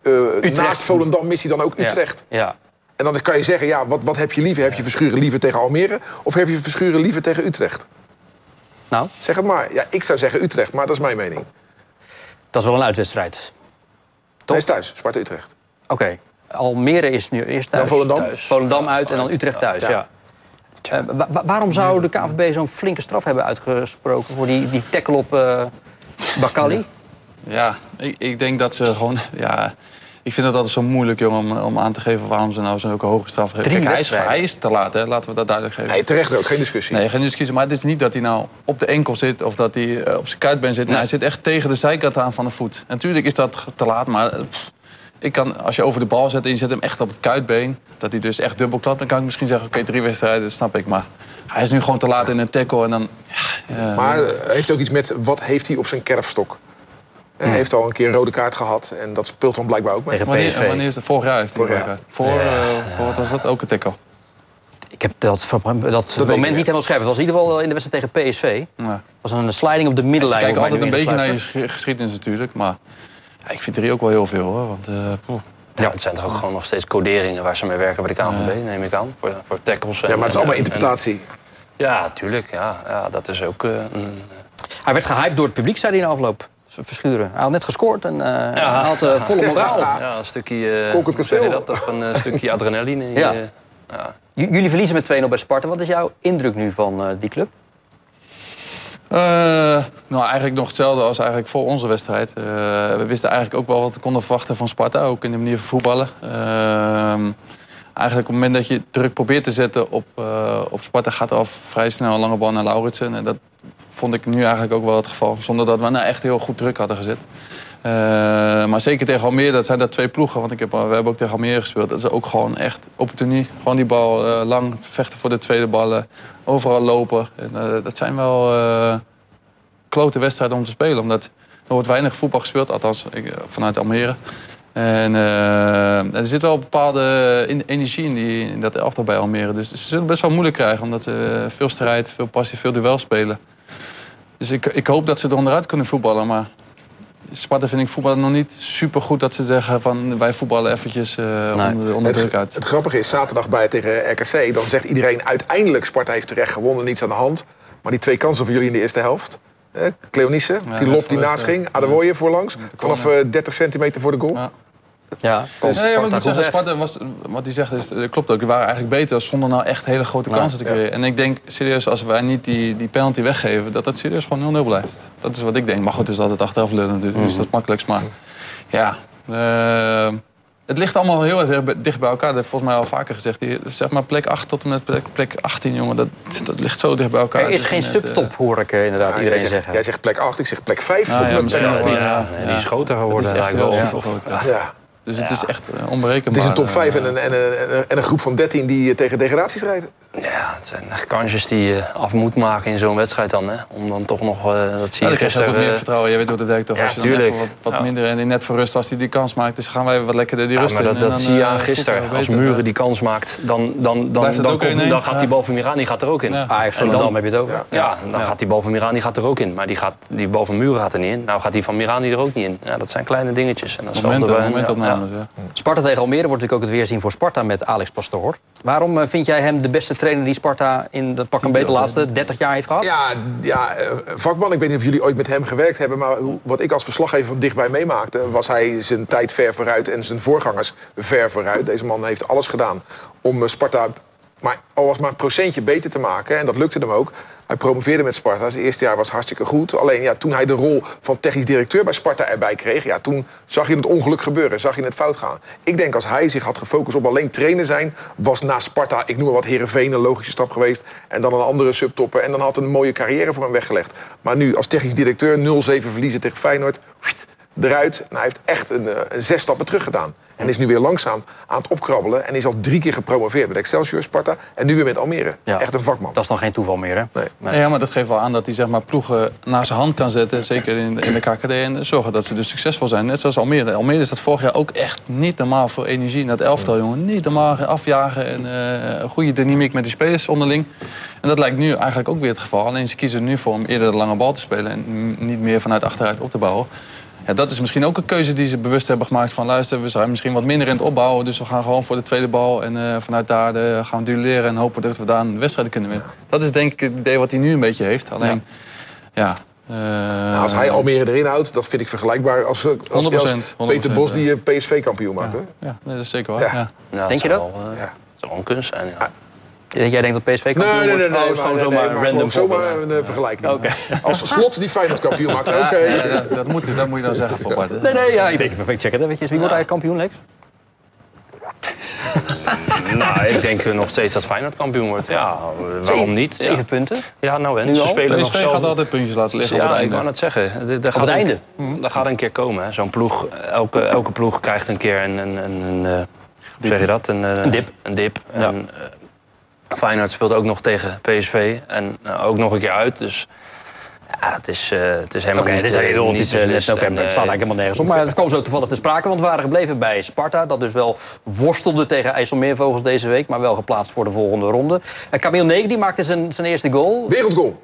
eh, naast Volendam mist hij dan ook Ja. Utrecht. Ja. En dan kan je zeggen, ja, wat, wat heb je liever? Heb je Verschuren liever tegen Almere? Of heb je Verschuren liever tegen Utrecht? Nou, Zeg het maar. Ja, ik zou zeggen Utrecht, maar dat is mijn mening. dat is wel een uitwedstrijd. Hij is thuis, Sparta-Utrecht. Oké. Almere is nu eerst thuis. Dan Volendam. Thuis. Volendam uit en dan Utrecht thuis, ja. Ja. Eh, wa- wa- waarom zou de KNVB zo'n flinke straf hebben uitgesproken... voor die, die tackle op eh Bakali? Ja, ik, ik denk dat ze gewoon... Ja, ik vind het altijd zo moeilijk, jongen, om, om aan te geven waarom ze nou zo'n hoge straf geven. Drie Kijk, hij, is, hij is te laat, hè? laten we dat duidelijk geven. Nee, terecht ook, geen discussie. Nee, geen discussie. Maar het is niet dat hij nou op de enkel zit of dat hij eh, op zijn kuitbeen zit. Nee, hij zit echt tegen de zijkant aan van de voet. En natuurlijk is dat te laat, maar eh, pff, ik kan, als je over de bal zet en je zet hem echt op het kuitbeen, dat hij dus echt dubbel klapt, dan kan ik misschien zeggen: oké, drie wedstrijden, dat snap ik. Maar hij is nu gewoon te laat in een tackle en dan. Ja, eh, Maar heeft ook iets met, wat heeft hij op zijn kerfstok? Hij heeft al een keer een rode kaart gehad. En dat speelt dan blijkbaar ook mee. Tegen wanneer, PSV. wanneer is het? Vorig jaar heeft hij een jaar. rode kaart. Voor, eh, voor wat was dat? Ook een tackle. Ik heb dat, dat, ik moment niet. helemaal scherp. Het was in ieder geval in de wedstrijd tegen PSV. Ja. Het was een sliding op de middenlijn. wordt mij altijd een beetje naar je geschiedenis natuurlijk. Maar ja, ik vind drie ook wel heel veel hoor. Want, eh. Ja, het zijn toch ook gewoon nog steeds coderingen waar ze mee werken bij de KNVB, neem ik aan. Voor, voor tackles. En, Ja, maar het is allemaal en- interpretatie. ja, tuurlijk. Ja, ja, dat is ook... eh, een, Hij werd gehyped door het publiek, zei hij in de afloop. Verschuren. Hij had net gescoord en eh, hij had eh, volle moraal. ja, een stukje... eh, je kasteel. dat? Toch een stukje adrenaline. Ja. eh, ja. Jullie verliezen met 2-0 bij Sparta. Wat is jouw indruk nu van eh, die club? Eh, nou, eigenlijk nog hetzelfde als eigenlijk voor onze wedstrijd. Eh, we wisten eigenlijk ook wel wat we konden verwachten van Sparta, ook in de manier van voetballen. Ehm, eigenlijk op het moment dat je druk probeert te zetten op, eh, op Sparta, gaat er al vrij snel een lange bal naar Lauritsen. En dat vond ik nu eigenlijk ook wel het geval, zonder dat we nou echt heel goed druk hadden gezet. Eh, maar zeker tegen Almere, dat zijn dat twee ploegen. Want ik heb, we hebben ook tegen Almere gespeeld. Dat is ook gewoon echt opportunie. Gewoon die bal eh, lang vechten voor de tweede ballen. Overal lopen. En, eh, dat zijn wel klote wedstrijden om te spelen. Omdat er wordt weinig voetbal gespeeld. Althans, vanuit Almere. En er zit wel bepaalde energie in, die, in dat elftal bij Almere. Dus ze zullen het best wel moeilijk krijgen. Omdat ze veel strijd, veel passie, veel duel spelen. Dus ik, ik hoop dat ze er onderuit kunnen voetballen. Maar Sparta vind ik voetballen nog niet super goed dat ze zeggen van wij voetballen eventjes eh, Nee. onder, onder druk uit. het grappige is, zaterdag bij tegen RKC... dan zegt iedereen uiteindelijk Sparta heeft terecht gewonnen, niets aan de hand. Maar die twee kansen van jullie in de eerste helft... Eh, Cleonice, die lop die voor naast ging. Adewoye voorlangs. Vanaf corner. eh, 30 centimeter voor de goal. Ja. Ja, Dus- Nee, ja, maar ik moet zeggen. Sparta was, wat hij zegt is, eh, klopt ook. Die waren eigenlijk beter zonder nou echt hele grote kansen te creëren. En ik denk serieus, als wij niet die, die penalty weggeven, dat dat serieus gewoon 0-0 blijft. Dat is wat ik denk. Maar goed, het is altijd achteraf lullen natuurlijk. Dus dat is het makkelijkst. Maar ja, eh, het ligt allemaal heel erg dicht bij elkaar. Dat heb ik volgens mij al vaker gezegd. Die, zeg maar plek 8 tot en met plek, plek 18, jongen. Dat, dat ligt zo dicht bij elkaar. Er is Het geen net, eh, subtop, hoor ik inderdaad Ja, iedereen jij, zegt, zeggen. jij zegt plek 8, ik zeg plek 5 Ah, tot en ja, met misschien plek wel, 18. ja. Ja, die is groter geworden. Het is echt wel groot. Ja. Dus het is echt eh, onberekenbaar. Het is een top eh, 5 en een, en, een, en, een, en een groep van 13 die eh, tegen degradatie strijdt. Ja, het zijn echt kansjes die je af moet maken in zo'n wedstrijd dan. Hè? Om dan toch nog, eh, dat zie Ja, je dan krijg je ook gisteren... wat meer eh, vertrouwen. Je weet hoe het werkt toch? Ja, als je dan tuurlijk. even wat, wat Ja. minder en net voor rust als hij die kans maakt. Dus gaan wij wat lekkerder die Ja, rust maar in. dat, en dat dan, zie je eh, aan gisteren. Als. Muren die kans maakt, dan, dan, dan, dan, ook komt- 1-1? dan gaat die bal van Mirani gaat er ook in. Ja. Ajax van dan- Dam heb je het over. Ja. Ja, dan Ja. gaat die bal van Mirani gaat er ook in. Maar die, gaat, die bal van Muren gaat er niet in. Nou gaat die van Mirani er ook niet in. Ja, dat zijn kleine dingetjes. En dat Momenten, ja. Sparta tegen Almere wordt natuurlijk ook het weerzien voor Sparta met Alex Pastoor. Waarom eh, vind jij hem de beste trainer die Sparta in de pak een beter laatste 30 jaar heeft gehad? Ja, ja, eh, vakman. Ik weet niet of jullie ooit met hem gewerkt hebben. Maar hoe- wat ik als verslaggever van dichtbij meemaakte... was hij zijn tijd ver vooruit en zijn voorgangers ver vooruit. Deze man heeft alles gedaan om eh, Sparta... Maar al was maar een procentje beter te maken. En dat lukte hem ook. Hij promoveerde met Sparta. Zijn eerste jaar was hartstikke goed. Alleen ja, toen hij de rol van technisch directeur bij Sparta erbij kreeg... Ja, toen zag je het ongeluk gebeuren. Zag je het fout gaan. Ik denk als hij zich had gefocust op alleen trainer zijn... was na Sparta, ik noem maar wat, Heerenveen een logische stap geweest. En dan een andere subtopper. En dan had een mooie carrière voor hem weggelegd. Maar nu als technisch directeur 0-7 verliezen tegen Feyenoord... eruit. En hij heeft echt een, eh, een zes stappen terug gedaan. En is nu weer langzaam aan het opkrabbelen. En is al drie keer gepromoveerd met Excelsior, Sparta. En nu weer met Almere. Ja. Echt een vakman. Dat is dan geen toeval meer, hè? Nee. Nee. Ja, maar dat geeft wel aan dat hij zeg maar, ploegen naar zijn hand kan zetten. Zeker in de, in de KKD. En zorgen dat ze dus succesvol zijn. Net zoals Almere. Almere is dat vorig jaar ook echt niet normaal voor energie. in Dat elftal, jongen. Niet normaal afjagen. En eh, een goede dynamiek met die spelers onderling. En dat lijkt nu eigenlijk ook weer het geval. Alleen ze kiezen er nu voor om eerder de lange bal te spelen. En niet meer vanuit achteruit op te bouwen. Ja, dat is misschien ook een keuze die ze bewust hebben gemaakt. Van luister, we zijn misschien wat minder in het opbouwen. Dus we gaan gewoon voor de tweede bal. En eh, vanuit daar de, gaan we duelleren. En hopen dat we daar een wedstrijd kunnen winnen. Dat is denk ik het idee wat hij nu een beetje heeft. Alleen, ja... eh, Nou, als hij Almere erin houdt, dat vind ik vergelijkbaar als, als, als 100%, Peter Bos 100%, die eh, PSV-kampioen maakt. Hoor. Ja, nee, dat is zeker waar. Ja. Ja. Ja, Denk je dat? wel, eh, Ja. Het zou wel een kunst zijn, ja. Jij denkt dat PSV kampioen Nee, nee, nee. wordt? nee, Oh, het is gewoon maar- zomaar nee, een random gewoon zomaar een eh, vergelijking. Oké. Als Slot die Feyenoord kampioen maakt, oké. Ja, dat, dat, moet, dat moet je dan zeggen voor Bart. Nee, nee, ja, ik denk, ik check het eventjes. Wie wordt eigenlijk kampioen, Lex? Nou, ik denk eh, nog steeds dat Feyenoord kampioen wordt. Ja, eh, waarom niet? Zeven Ja. punten. Ja, nou en Nu ze spelen nog PSV zelf... gaat altijd puntjes laten liggen op Ja, het ik wou net zeggen. Er- er gaat het een- einde? Dat gaat een keer komen. hè. Zo'n ploeg, elke, elke ploeg krijgt een keer een, een, een, een, eh, hoe zeg je dat? Een, eh, Een dip. Een dip. En, eh, Feyenoord speelt ook nog tegen PSV en eh, ook nog een keer uit. Dus ja, het is, eh, het is helemaal Oké, niet... dit is eh, heel, het niet is net november. En, Het staat eigenlijk helemaal nergens op. Maar het kwam zo toevallig te sprake. Want we waren gebleven bij Sparta. Dat dus wel worstelde tegen IJsselmeervogels deze week. Maar wel geplaatst voor de volgende ronde. En Camille Negen die maakte zijn, zijn eerste goal. Wereldgoal.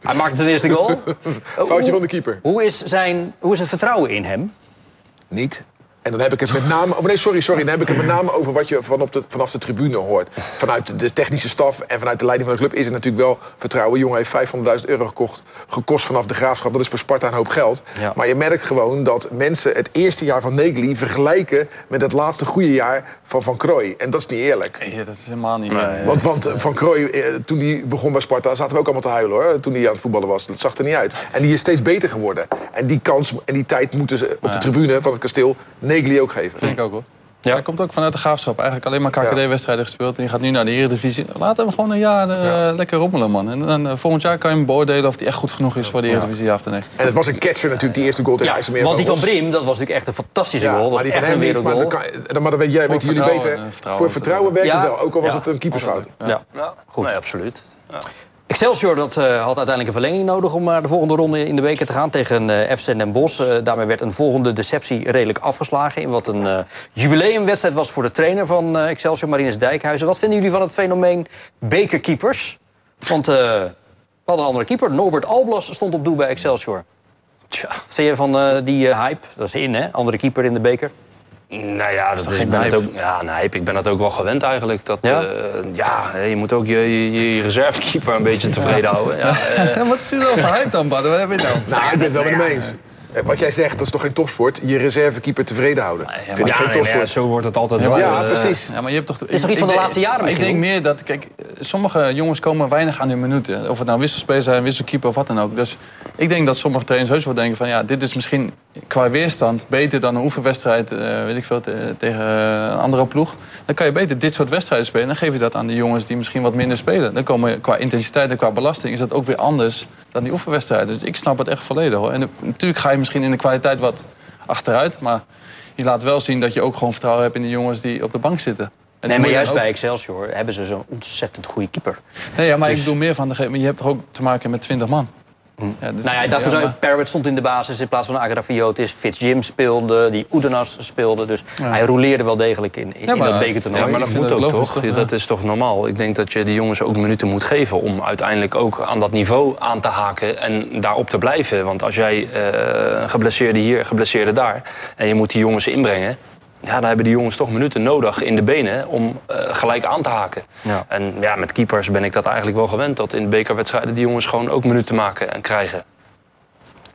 Hij maakte zijn eerste goal. Foutje van de keeper. Hoe is, zijn, hoe is het vertrouwen in hem? Niet. En dan heb ik het met name... Oh nee, sorry, sorry. Dan heb ik het met name over wat je van op de, vanaf de tribune hoort. Vanuit de technische staf en vanuit de leiding van de club is er natuurlijk wel vertrouwen. Jongen heeft 500.000 euro gekocht, gekost vanaf de graafschap. Dat is voor Sparta een hoop geld. Ja. Maar je merkt gewoon dat mensen het eerste jaar van Negli vergelijken... met het laatste goede jaar van Van Krooi. En dat is niet eerlijk. Nee, dat is helemaal niet... Want, want Van Krooi, eh, toen hij begon bij Sparta, zaten we ook allemaal te huilen hoor. Toen hij aan het voetballen was. Dat zag er niet uit. En die is steeds beter geworden. En die kans en die tijd moeten ze op de tribune van het kasteel Negli ook geven. Vind ik ook hoor. Hij komt ook vanuit de graafschap. Eigenlijk alleen maar KKD-wedstrijden gespeeld. En je gaat nu naar de Eredivisie. Laat hem gewoon een jaar eh, lekker rommelen, man. En dan eh, volgend jaar kan je hem beoordelen of hij echt goed genoeg is voor de Eredivisie, ja of nee. En het was een catcher natuurlijk, die eerste goal tegen Ja, IJsselmeer. want die van Brim, dat was natuurlijk echt een fantastische Ja, goal. Maar die van hem niet. Maar, wereldgoal. dat kan, maar dat weet jij, weten jullie beter. vertrouwen Voor vertrouwen werkt Ja. het wel, ook al was Ja. het een keepersfout. Ja. Ja, Goed. Nee, absoluut. Excelsior dat, eh, had uiteindelijk een verlenging nodig om naar de volgende ronde in de weken te gaan tegen eh FC Den Bosch. Eh, daarmee werd een volgende deceptie redelijk afgeslagen. In wat een eh, jubileumwedstrijd was voor de trainer van eh, Excelsior, Marinus Dijkhuizen. Wat vinden jullie van het fenomeen bekerkeepers? Want eh, hadden een andere keeper. Norbert Alblas stond op doel bij Excelsior. Tja. Wat vind je van eh, die eh, hype? Dat is in, hè? Andere keeper in de beker. Nou ja, dat toch is, geen ik ben het hype? ook, ja, een hype. Ik ben dat ook wel gewend eigenlijk. Dat, Ja? hè, je moet ook je, je, je reservekeeper een beetje tevreden houden. Ja, eh, Ja, wat is dit over hype dan, Bart? Wat heb je nou? Nou, ik ben het wel met hem eens. Eh, Wat jij zegt, dat is toch geen topsport? Je reservekeeper tevreden houden. Vind ik ja, geen nee, maar ja, topsport. zo wordt het altijd wel. Ja, eh, precies. Ja, maar je hebt toch, is toch iets van de laatste jaren Ik denk meer dat, kijk, sommige jongens komen weinig aan hun minuten. Of het nou wisselspeler zijn, wisselkeeper of wat dan ook. Dus ik denk dat sommige trainers heus wel denken van... ja, dit is misschien qua weerstand beter dan een oefenwedstrijd... eh, weet ik veel, te- tegen een andere ploeg. Dan kan je beter dit soort wedstrijden spelen. Dan geef je dat aan de jongens die misschien wat minder spelen. Dan komen qua intensiteit en qua belasting is dat ook weer anders dan die oefenwedstrijden. Dus ik snap het echt volledig hoor. En de- natuurlijk ga je misschien in de kwaliteit wat achteruit... maar je laat wel zien dat je ook gewoon vertrouwen hebt in de jongens die op de bank zitten. En Nee, maar juist ook- bij Excelsior hebben ze zo'n ontzettend goede keeper. Nee, ja, maar Dus- ik bedoel meer van de. Maar je hebt toch ook te maken met 20 man. Ja, dus- Nou ja, daarvoor zou Parrot stond in de basis in plaats van Agrafiotis. Fitzjim speelde, die Oedenas speelde. Dus hij roleerde wel degelijk in, in, Ja, dat bekertoernooi. Ja, maar dat moet ook logisch, toch? Ja. Dat is toch normaal? Ik denk dat je die jongens ook minuten moet geven om uiteindelijk ook aan dat niveau aan te haken en daarop te blijven. Want als jij een geblesseerde hier, een geblesseerde daar en je moet die jongens inbrengen. Ja, dan hebben die jongens toch minuten nodig in de benen om eh, gelijk aan te haken. Ja. En ja, met keepers ben ik dat eigenlijk wel gewend. Dat in bekerwedstrijden die jongens gewoon ook minuten maken en krijgen.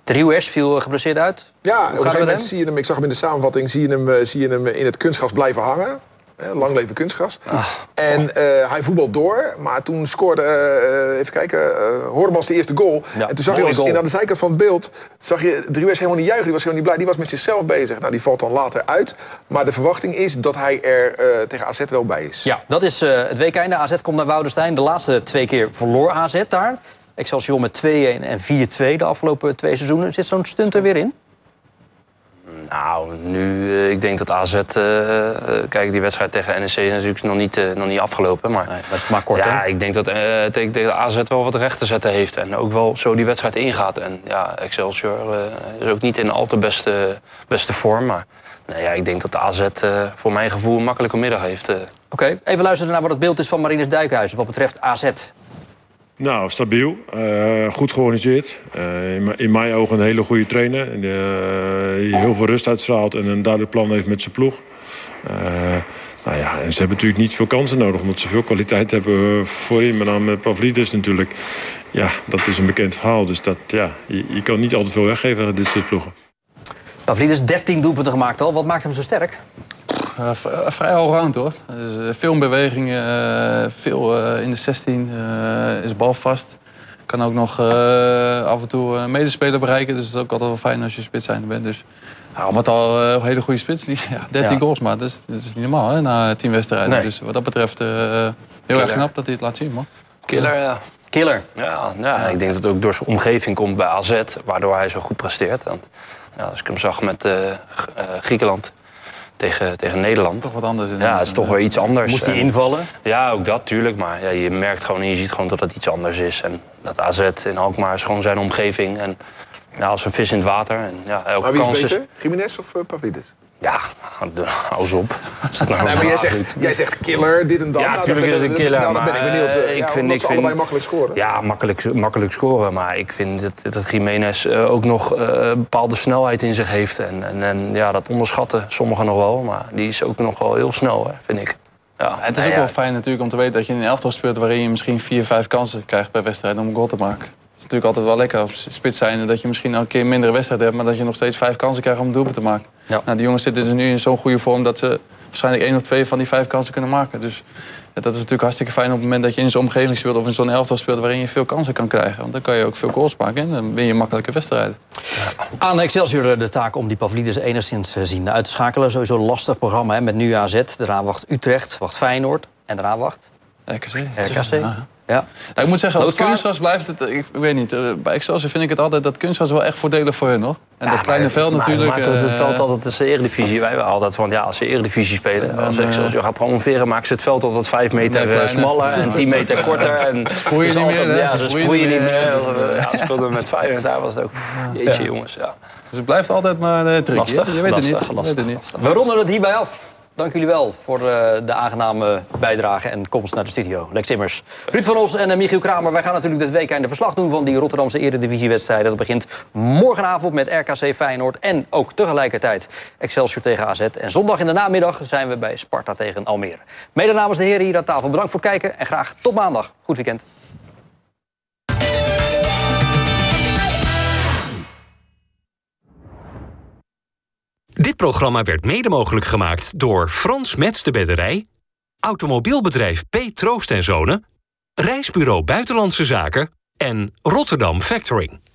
Driehuers viel geblesseerd uit. Ja, op een gegeven moment hem? zie je hem, ik zag hem in de samenvatting, zie je hem, eh, zie je hem in het kunstgras blijven hangen. Lang leven kunstgras. En eh, hij voetbalt door, maar toen scoorde, eh, even kijken, Hormans de eerste goal. Ja, en toen zag je ons, aan de zijkant van het beeld, zag je Driehuis helemaal niet juichen. Die was helemaal niet blij, die was met zichzelf bezig. Nou, die valt dan later uit. Maar de verwachting is dat hij er tegen AZ wel bij is. Ja, dat is het weekende. AZ komt naar Woudenstein. De laatste twee keer verloor AZ daar. Excelsior met 2-1 en 4-2 de afgelopen twee seizoenen. Zit zo'n stunt er weer in? Nou, nu, eh, ik denk dat AZ... eh, eh, kijk, die wedstrijd tegen NEC is natuurlijk nog niet, nog niet afgelopen. Maar Nee, dat is maar kort, ja, hè? ik denk dat, ik denk dat AZ wel wat recht te zetten heeft. En ook wel zo die wedstrijd ingaat. En ja, Excelsior is ook niet in al te beste, beste vorm. Maar nee, ja, ik denk dat de AZ voor mijn gevoel een makkelijke middag heeft. Oké, even luisteren naar wat het beeld is van Marinus Dijkhuizen wat betreft AZ. Nou, stabiel. eh, goed georganiseerd. Eh, in, mijn- ogen een hele goede trainer. eh, die heel veel rust uitstraalt en een duidelijk plan heeft met zijn ploeg. Nou ja, en ze hebben natuurlijk niet veel kansen nodig... omdat ze veel kwaliteit hebben voorin. Met name Pavlidis natuurlijk. Ja, dat is een bekend verhaal. Dus dat, ja, je, je kan niet altijd veel weggeven aan dit soort ploegen. Pavlidis 13 doelpunten gemaakt al. Wat maakt hem zo sterk? Eh, eh, vrij allround hoor. Dus, eh, veel in beweging, eh, veel eh, in de 16, eh, is balvast. Kan ook nog eh, af en toe een medespeler bereiken. Dus dat is ook altijd wel fijn als je spits zijn bent. Dus ja, al met al een hele goede spits. Die, ja, 13 Ja. goals, maar dat is, dat is niet normaal hè, na 10 wedstrijden. Nee. Dus wat dat betreft eh, heel erg knap dat hij het laat zien man. Killer, ja. Killer. Ja, ja, ik denk dat het ook door zijn omgeving komt bij AZ, waardoor hij zo goed presteert. Want, als ik hem zag met Griekenland tegen, tegen Nederland. Toch wat anders. Ja, het is toch weer iets anders. Moest hij En- invallen? Ja, ook dat, tuurlijk. Maar ja, je merkt gewoon en je ziet gewoon dat het iets anders is. En dat AZ in Alkmaar is gewoon zijn omgeving. En ja, als een vis in het water. En ja, elke Maar wie is kans is... beter? Jiménez of eh, Pavlidis? Ja, hou op. Nou Nee, een maar jij zegt, jij zegt killer, dit en dat. Ja, Nou, natuurlijk dan is het een killer. Nou, dan ben ik benieuwd. eh, eh, ja, ik vind, ik ze vind, allebei makkelijk scoren. Ja, makkelijk, makkelijk scoren. Maar ik vind dat, dat Jiménez eh, ook nog eh, een bepaalde snelheid in zich heeft. En, en, en ja, dat onderschatten sommigen nog wel. Maar die is ook nog wel heel snel, hè, vind ik. Ja, Het is nou ook ja, wel fijn natuurlijk om te weten dat je in een elftal speelt... waarin je misschien vier, vijf kansen krijgt per wedstrijd om een goal te maken. Het is natuurlijk altijd wel lekker als spits zijn dat je misschien elke keer een mindere wedstrijd hebt... maar dat je nog steeds vijf kansen krijgt om een doelpunt te maken. Ja. Nou, die jongens zitten dus nu in zo'n goede vorm dat ze waarschijnlijk één of twee van die vijf kansen kunnen maken. Dus ja, dat is natuurlijk hartstikke fijn op het moment dat je in zo'n omgeving speelt... of in zo'n elftal speelt waarin je veel kansen kan krijgen. Want dan kan je ook veel goals maken en dan win je makkelijke wedstrijden. Aan Excelsior de taak om die Pavlidis enigszins eh, zien uit te schakelen. Sowieso een lastig programma hè, met nu AZ. Daarna wacht Utrecht, wacht Feyenoord. En daarna wacht RKC. RKC. Ja. Ja. Nou, ik moet zeggen, op Noodvaart? kunstgras blijft het... Ik, weet niet, eh, bij Excelsior vind ik het altijd... dat kunstgras wel echt voordelig voor hun, hoor. En dat kleine veld natuurlijk... Maar het eh, veld altijd is de eredivisie. Wij hebben altijd van ja, als ze eredivisie spelen, als dan, Excelsior gaat promoveren, maken ze het veld altijd 5 meter eh, smaller en 10 meter korter. En Sproeien het niet meer, altijd-? Ja, Ze sproeien niet meer. Als we- eh, Ja, speelden we met Feyenoord, daar was het ook jeetje jongens. Ja. Dus het blijft altijd maar uh, hè? Lastig, Je weet het lastig, niet. Lastig, het niet. We ronden het hierbij af. Dank jullie wel voor eh, de aangename bijdrage en komst naar de studio. Lex Immers, Ruud van Os en uh, Michiel Kramer. Wij gaan natuurlijk dit weekend de verslag doen van die Rotterdamse eredivisiewedstrijd. Dat begint morgenavond met RKC Feyenoord en ook tegelijkertijd Excelsior tegen AZ. En zondag in de namiddag zijn we bij Sparta tegen Almere. Mede namens de heren hier aan tafel bedankt voor het kijken en graag tot maandag. Goed weekend. Dit programma werd mede mogelijk gemaakt door Frans Mets de Bedderij, Automobielbedrijf P. Troost en Zonen, Reisbureau Buitenlandse Zaken en Rotterdam Factoring.